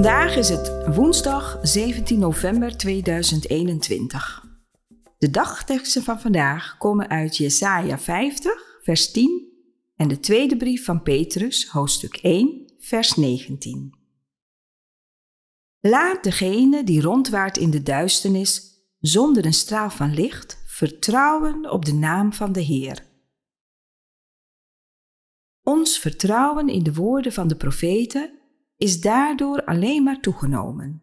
Vandaag is het woensdag 17 november 2021. De dagteksten van vandaag komen uit Jesaja 50, vers 10 en de tweede brief van Petrus, hoofdstuk 1, vers 19. Laat degene die rondwaart in de duisternis zonder een straal van licht vertrouwen op de naam van de Heer. Ons vertrouwen in de woorden van de profeten is daardoor alleen maar toegenomen.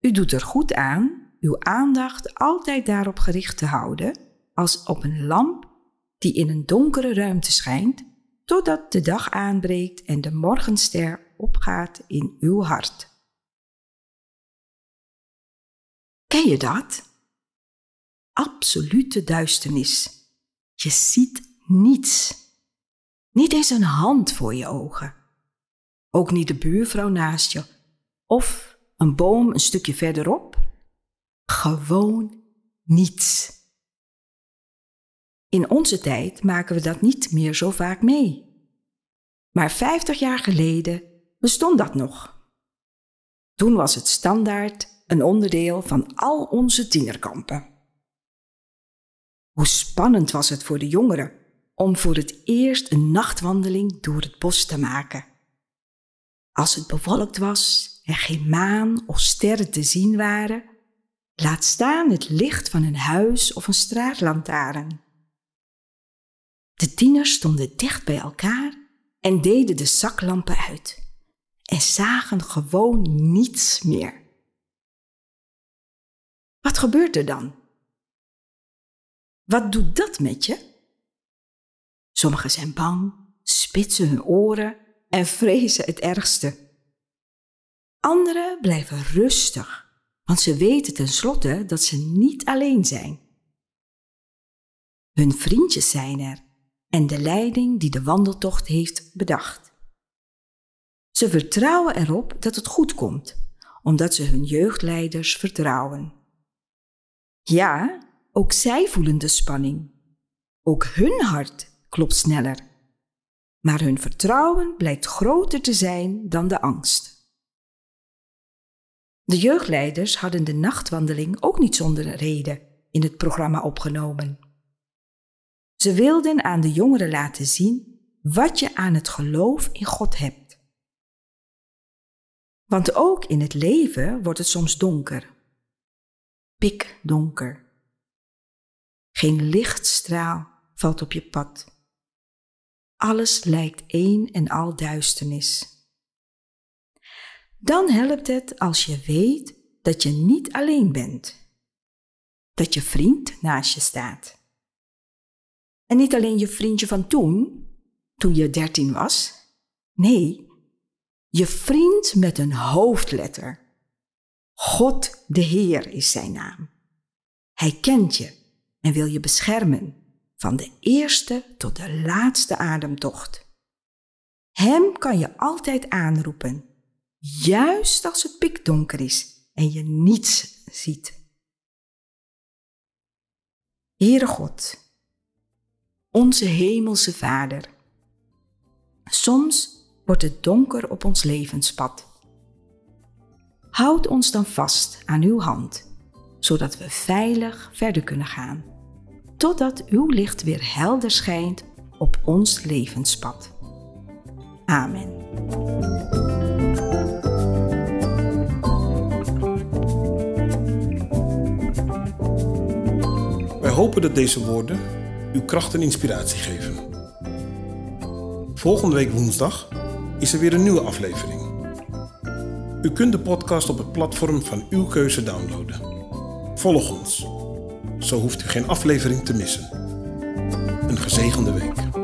U doet er goed aan uw aandacht altijd daarop gericht te houden, als op een lamp die in een donkere ruimte schijnt, totdat de dag aanbreekt en de morgenster opgaat in uw hart. Ken je dat? Absolute duisternis. Je ziet niets. Niet eens een hand voor je ogen. Ook niet de buurvrouw naast je. Of een boom een stukje verderop. Gewoon niets. In onze tijd maken we dat niet meer zo vaak mee. Maar 50 jaar geleden bestond dat nog. Toen was het standaard een onderdeel van al onze tienerkampen. Hoe spannend was het voor de jongeren om voor het eerst een nachtwandeling door het bos te maken. Als het bewolkt was en geen maan of sterren te zien waren, laat staan het licht van een huis of een straatlantaarn. De tieners stonden dicht bij elkaar en deden de zaklampen uit en zagen gewoon niets meer. Wat gebeurt er dan? Wat doet dat met je? Sommigen zijn bang, spitsen hun oren en vrezen het ergste. Anderen blijven rustig, want ze weten tenslotte dat ze niet alleen zijn. Hun vriendjes zijn er en de leiding die de wandeltocht heeft bedacht. Ze vertrouwen erop dat het goed komt, omdat ze hun jeugdleiders vertrouwen. Ja, ook zij voelen de spanning. Ook hun hart klopt sneller. Maar hun vertrouwen blijkt groter te zijn dan de angst. De jeugdleiders hadden de nachtwandeling ook niet zonder reden in het programma opgenomen. Ze wilden aan de jongeren laten zien wat je aan het geloof in God hebt. Want ook in het leven wordt het soms donker. Pikdonker. Geen lichtstraal valt op je pad. Alles lijkt één en al duisternis. Dan helpt het als je weet dat je niet alleen bent. Dat je vriend naast je staat. En niet alleen je vriendje van toen, toen je dertien was. Nee, je vriend met een hoofdletter. God de Heer is zijn naam. Hij kent je en wil je beschermen van de eerste tot de laatste ademtocht. Hem kan je altijd aanroepen, juist als het pikdonker is en je niets ziet. Heere God, onze hemelse Vader, soms wordt het donker op ons levenspad. Houd ons dan vast aan uw hand, zodat we veilig verder kunnen gaan totdat uw licht weer helder schijnt op ons levenspad. Amen. Wij hopen dat deze woorden uw kracht en inspiratie geven. Volgende week woensdag is er weer een nieuwe aflevering. U kunt de podcast op het platform van uw keuze downloaden. Volg ons zo hoeft u geen aflevering te missen. Een gezegende week.